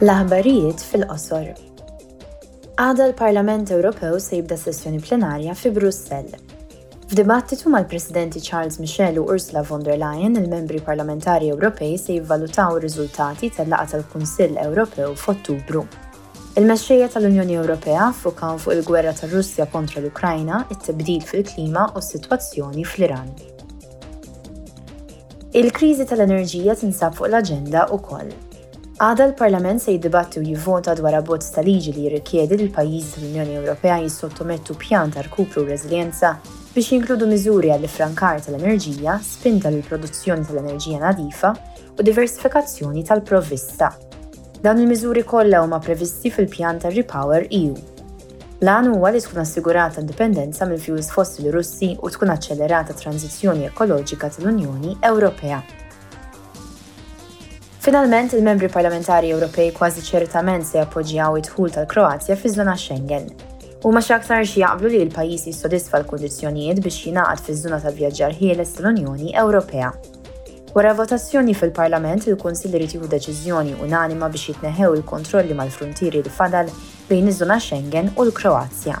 L-aħbarijiet fil-qosor. Għada l-Parlament Ewropew se jibda sessjoni plenarja fi Brussell. F'dibattitu mal-Presidenti Charles Michel u Ursula von der Leyen, il-membri parlamentari Ewropej se jivvalutaw ir-riżultati tal-laqgħa tal-Kunsill Ewropew f'Ottubru. Il-mexxejja tal-Unjoni Ewropea ffukaw fuq il-gwerra tar-Russja kontra l-Ukrajna, it-tibdil fil-klima u s-sitwazzjoni fl-Iran. Il-kriżi tal-enerġija tinsab fuq l-aġenda wkoll. Għada l-Parlament se jiddibatti u jivvota dwar abbozz ta' liġi li jirrikjedi li l-pajjiżi tal-Unjoni Ewropea jissottomettu pjan ta' rkupru u reżiljenza biex jinkludu miżuri għall-iffrankar tal-enerġija, spinta lill-produzzjoni tal-enerġija nadifa u diversifikazzjoni tal-provvista. Dawn il-miżuri kollha huma previsti fil-pjan tar-REPowerEU. L-għan huwa li tkun assigurata indipendenza mill-fjuwils fossili Russi u tkun aċċelerata t-tranżizzjoni ekoloġika tal-Unjoni Ewropea. Finalment, il-membri parlamentari Ewropej kważi ċertament se jappoġġjaw id-dħul tal-Kroazja fiż-żona Schengen. Huma xi aktar xi jaqblu li l-pajjiż jissodisfa l-kundizzjonijiet biex jingħaqad fiż-żona tal-vjaġġar ħieles tal-Unjoni Ewropea. Wara votazzjoni fil-Parlament, il-Kunsill irid jieħu deċiżjoni unanima biex jitneħew il-kontrolli mal-fruntieri li fadal bejn iż-żona Schengen u l-Kroazja.